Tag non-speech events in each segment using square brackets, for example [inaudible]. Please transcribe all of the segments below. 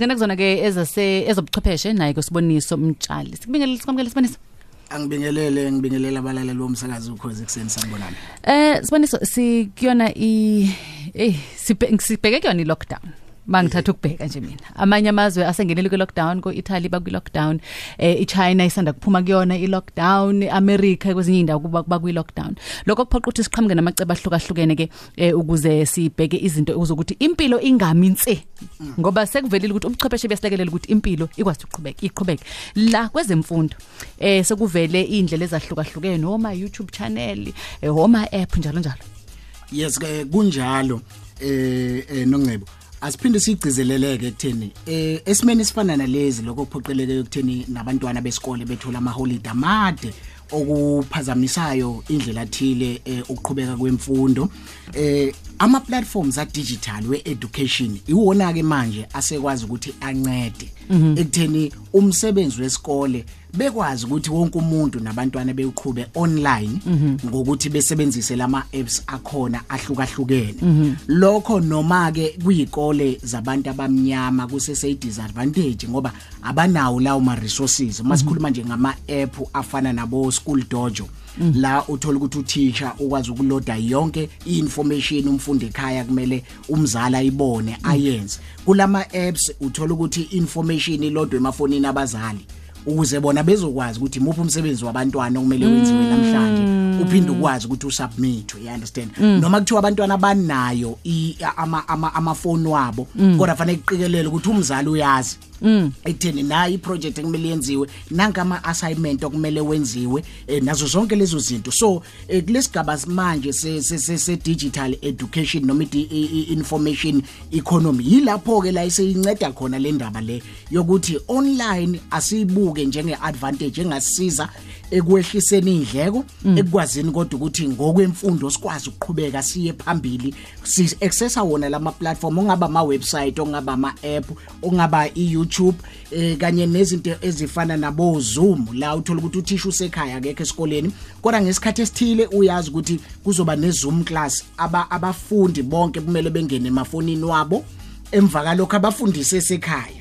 singena kuzona ke ezase ezobuchwepheshe naye kusiboniso umtshali sikubingelele sikwamukele siboniso angibingelele ngibingelela abalaleli bomsakazi ukhoze kuseni sanibonani eh siboniso sikuyona i eh sibheke kuyona i lockdown mangithatha ukubheka nje mina. Amanye amazwe asengenele kwi lockdown ko Italy bakwi lockdown eh iChina isanda kuphuma kuyona i lockdown America kwezinye indawo kuba bakwi lockdown lokho kuphoqa ukuthi siqhamuke namacebo ahlukahlukene ke eh, ukuze sibheke izinto ukuzokuthi impilo ingami inse ngoba sekuvelile ukuthi ubuchwepheshe buyasilekelela ukuthi impilo ikwazi ukuqhubeka iqhubeke. La kwezemfundo eh sekuvele indlela ezahlukahlukene noma YouTube channel eh, homa app njalo njalo. Yes ke kunjalo eh eh, nongcebo asiphinde sigcizeleleke ekutheni eh esimeni sifana nalezi lokho kuphoqeleke ekutheni nabantwana besikole bethola ama holiday amade okuphazamisayo indlela thile eh, ukuqhubeka kwemfundo. Eh ama platforms a digital we education iwona ke manje asekwazi ukuthi ancede. Ekutheni umsebenzi wesikole bekwazi ukuthi wonke umuntu nabantwana beyiqhube online ngokuthi besebenzise lama apps akhona ahlukahlukene. Lokho noma ke kuyikole zabantu abamnyama kusese disadvantage ngoba abanawo lawo ma resources. Masikhuluma nje ngama app afana nabo school dojo la uthola ukuthi uthisha ukwazi ukuloada yonke information umfundi ekhaya kumele umzali ayibone ayenze. Kulama apps uthola ukuthi information ilodwa emafonini abazali ukuze bona bezokwazi ukuthi imuphi umsebenzi wabantwana okumele wenziwe namhlanje uphinde ukwazi ukuthi usubmit you understand? Noma kuthiwa abantwana banayo i- ama ama amafoni wabo kodwa fanele kuqikelele ukuthi umzali uyazi. Ekutheni nayi iproject ekumele yenziwe nanka ama assignment okumele wenziwe eh, nazo zonke lezo zinto. So eh, kulesigaba manje se se- se se digital education noma i- i- i- information economy yilapho ke la isinceda khona le ndaba le yokuthi online asibuke njenge advantage engasiza ekwehliseni indleko ekukwazini kodwa ukuthi ngokwemfundo sikwazi ukuqhubeka siye phambili. Si accessa wona lama platform ongaba ama website ongaba ama app ongaba iYouTube eh kanye nezinto ezifana nabo Zoom. La uthola ukuthi uthisha usekhaya akekho esikoleni. Kodwa ngesikhathi esithile uyazi ukuthi kuzoba ne Zoom class. Aba abafundi bonke kumele bengene emafonini wabo. Emva kalokho abafundise esekhaya.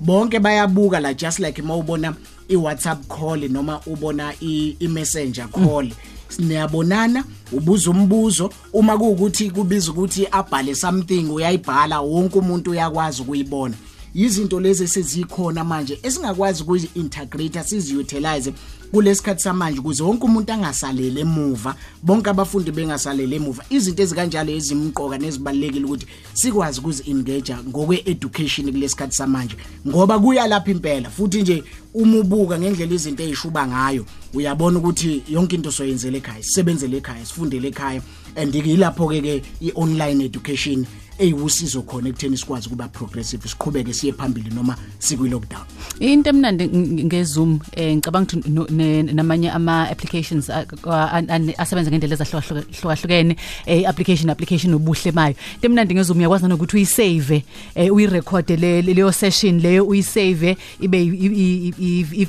Bonke bayabuka la just like mawubona iWhatsApp call noma ubona iMessenger call. Siniyabonana ubuza umbuzo. Uma kuukuthi kubiza ukuthi abhale something uyayibhala wonke umuntu uyakwazi ukuyibona. Izinto lezi sezikhona manje esingakwazi ukuzi integrate sizi utilize kulesikhathi samanje ukuze wonke umuntu angasalele emuva bonke abafundi bengasalele emuva izinto ezikanjalo ezimqoka nezibalekile ukuthi sikwazi ukuzi engage ngokwe education kulesikhathi samanje. Ngoba kuya lapha impela futhi nje uma ubuka ngendlela izinto ezishuba ngayo uyabona ukuthi yonke into soyenzele ekhaya sisebenzele ekhaya sifundele ekhaya and yilapho ke ke i-online education eyiwusizo khona ekutheni sikwazi ukuba progressive siqhubeke siye phambili noma sikwi lockdown into emnandi ng- ngeZoom eh ngicabanga ukuthi namanye ama applications a- a- an- asebenza ngendlela ezahlukahlukene eh application application ubuhle bayo. Into emnandi ngeZoom uyakwazi nokuthi uyisave eh uyirecord le leyo session leyo uyisave ibe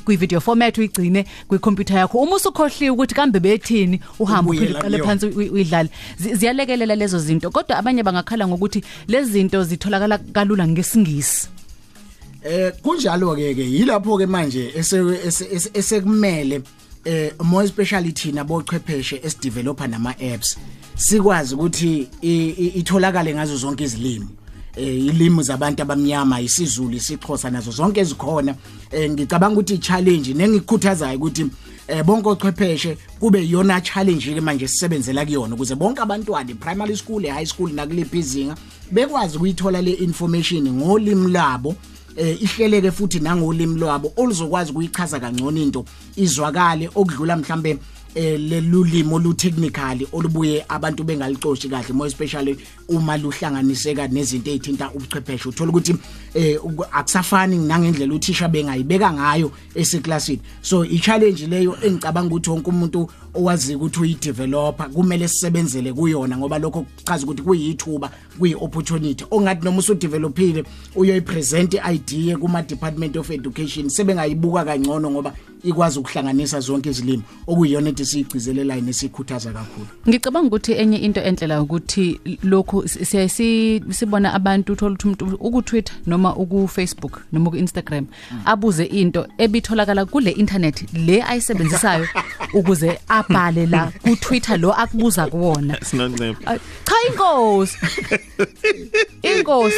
kwi video format uyigcine kwi computer yakho. Uma usukhohliwe ukuthi kambe bethini uqale kuyona. phansi uyi- uyidlale. Zi- ziyalekelela lezo zinto kodwa abanye bangakhala ngokuthi lezi zinto zitholakala kalula ngesingisi? Eh kunjalo ke ke yilapho ke manje ese- ese- ese- esekumele eh more especially thina bochwepheshe esideveloper nama apps sikwazi ukuthi itholakale ngazo zonke izilimi. Ilimi zabantu abamnyama isizulu isixhosa nazo zonke ezikhona. Eh ngicabanga ukuthi i-challenge nengikhuthazayo ukuthi eh bonke ochwepheshe kube yona challenge ke manje sisebenzela kuyona ukuze bonke abantwana primary school high school nakuliphi izinga bekwazi ukuyithola le information ngolimi labo. Eh ihleleke futhi nangolimi lwabo oluzokwazi ukuyichaza kangcono into izwakale okudlula mhlambe eh lelulimo lu technical olubuye abantu bengalicoshi kahle more especially uma luhlanganiseka nezinto ezithinta ubuchwepheshe. Uthola ukuthi eh akusafani nangendlela uthisha bengayibeka ngayo eseklasini. So i challenge leyo engicabanga ukuthi wonke umuntu owazi ukuthi uyideveloper kumele sisebenzele kuyona ngoba lokho kuchaza ukuthi kuyithuba kuyi opportunity ongathi noma usudevelopile uyoyipresent idea kuma department of education sebengayibuka kangcono ngoba ikwazi ukuhlanganisa zonke izilimi okuyiyona into esiyigcizelelayo nesikhuthaza kakhulu. Ngicabanga ukuthi enye into enhle la ukuthi lokhu siya sibona abantu uthola ukuthi umuntu ukutwitter noma uku Facebook noma ku Instagram abuze into ebitholakala kule internet le ayisebenzisayo [laughs] ukuze abhale la ku Twitter lo akubuza kuwona. Sinoncebo Ah, cha inkosi! Inkosi!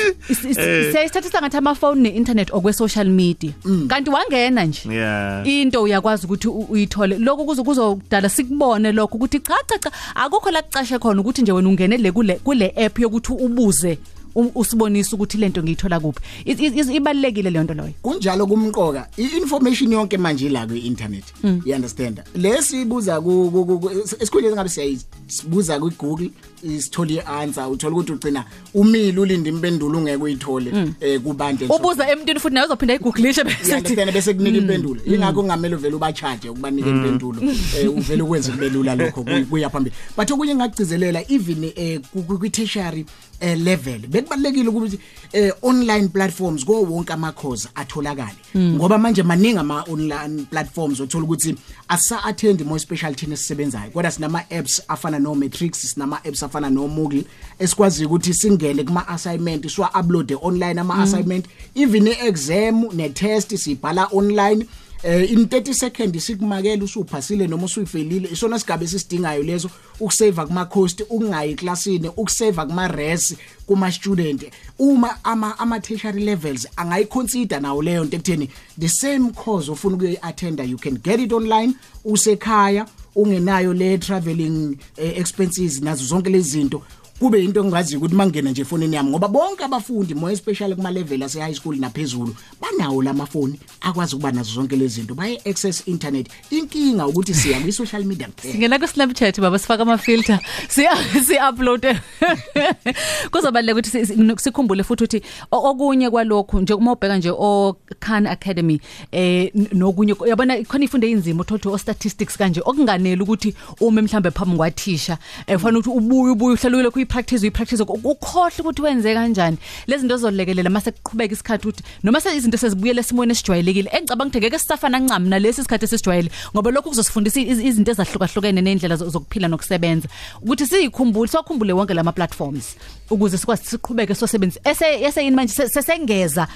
Siyayithathisa ngathi amafoni ne-internet okwe social media kanti wangena nje. Yeah. Into uyakwazi ukuthi u- uyithole. Lokho kuzo kuzodala sikubone lokho ukuthi cha cha cha akukho la kucashe khona ukuthi nje wena ungene le kule kule app yokuthi ubuze u- usibonise ukuthi lento ngiyithola kuphi. I- i- i- ibalekile le nto loyo kunjalo kumqoka i-information yonke manje ila kwi-internet you understand? Lesibuza ku ku- ku- ku- esikhundleni ngabe siyayibuza ku-google isithole i-answer uthola ukuthi ugcina umile ulinde impendulo ungeke uyithole eh kubantu and so ubuza emntwini futhi naye uzophinda ayigugulishe You bese understand bese kunika impendulo. Ingakho kungamele uvele ubachaje ukubanika impendulo. Eh uvele ukwenza kube lula lokho kuy- kuya phambili. But okunye engakugcizelela even eh ku- ku- kwi tertiary eh level bekubalekile ukuthi eh online platforms ko wonke ama course atholakale ngoba manje maningi ama online platforms uthola ukuthi asa attend more specialty nesisebenzayo kodwa sinama apps afana no Matrix sinama apps afana no Moodle esikwazi ukuthi singene kuma assignment siwa upload online ama assignment. Even iexam ne test sibhala online eh in 30 seconds sikumakela usuphasile noma usuyifelile. Isona sigaba esisidingayo lezo ukusave kuma cost ukungayi eclassini ukusave kuma res kuma student uma ama ama tertiary levels angayiconsider nawo leyo nto ekutheni the same course ofuna ukuyi attenda you can get it online usekhaya. Ungenayo le traveling eh, expenses nazo zonke lezi zinto. Kube into engazi ukuthi mangena nje efonini yami ngoba bonke abafundi more especially kuma level ase high school naphezulu banawo lamafoni akwazi ukuba nazo zonke lezi zinto. Baye access internet. Inkinga ukuthi siya kwi social media kuphela. Ngena ku Snapchat baba sifaka ama filter si si upload kuzobaleka ukuthi si- si- sikhumbule futhi ukuthi o- okunye kwalokho nje uma ubheka nje o Khan Academy eh n- nokunye yabona khona ifunde inzimo uthola o statistics kanje okunganele ukuthi uma mhlambe phambi kwathisha eh kufanele ukuthi ubuye ubuye uhlalukile kuyi practice uyi practice ukhohle ukuthi wenze kanjani. Lezi zinto zolekelela mase kuqhubeka isikhathi ukuthi noma se izinto sezibuyele esimweni esijwayelekile engicabanga ukuthi ngeke sisafana ncam nalesi isikhathi esijwayele ngoba lokho kuzosifundisa iz- izinto ezahlukahlukene nendlela zo- zokuphila nokusebenza. Ukuthi sikhumbule siwakhumbule wonke lama platforms ukuze sikwazi siqhubeke sosebenza ese ese yini manje se- sesengeza.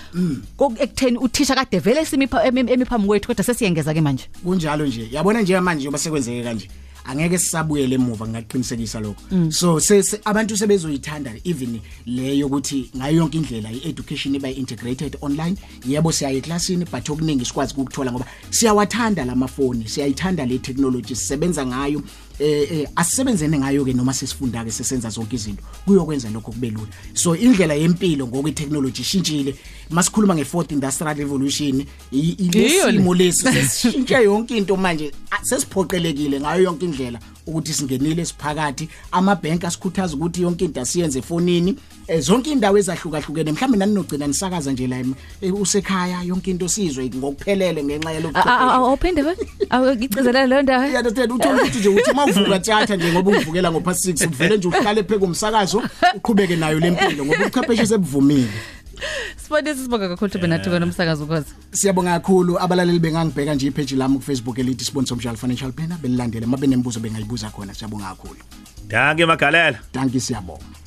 Ko- ekutheni uthisha kade vele simipha emiphambi kwethu kodwa sesiyengeza ke manje. Kunjalo nje. Yabona nje manje uma sekwenzeke kanje. Angeke sisabuyele emuva ngaqinisekisa lokho. So se, se, abantu sebezoyithanda even leyo ukuthi ngayo yonke indlela i-education iba integrated online. Yebo siyaye eklasini but okuningi sikwazi ukuthola ngoba siyawathanda lamafoni siyayithanda le technology sisebenza ngayo. Eh eh asisebenzene ngayo ke noma sesifunda ke sesenza zonke izinto. Kuyokwenza lokho kube lula. So indlela yempilo ngoku itechnology ishintshile. Masikhuluma nge4th industrial revolution i- i- Iyo le. lesimo lesi sesishintshe yonke into manje a- sesiphoqelekile ngayo yonke indlela. Ukuthi singenile siphakathi amabhenki asikhuthaza ukuthi yonke into asiyenze efonini. Eh, zonke indawo ezahlukahlukene mhlawumbe nani nogcina nisakaza nje la em- eh, usekhaya yonke into sizwe ngokuphelele ngenxa yalokuchwepheshe awuphinde we awugicezelela leyo ndawo Yeah understand uthola ukuthi nje uthi mawuvuka tjatha nje ngoba uvukela ngo past 6 uvele nje uhlale pheke umsakazo uqhubeke nayo lempilo ngoba uchwepheshe sebuvumile. Sibonise sibonga kakhulu ukuthi benathi kona umsakazo ukwazi siyabonga kakhulu. Abalaleli bengangibheka nje ipage lami ku Facebook elithi sponsor Mshal Financial Planner. Belilandele mabe nembuzo bengayibuza khona. Siyabonga kakhulu. Danke magalela. Danki siyabonga.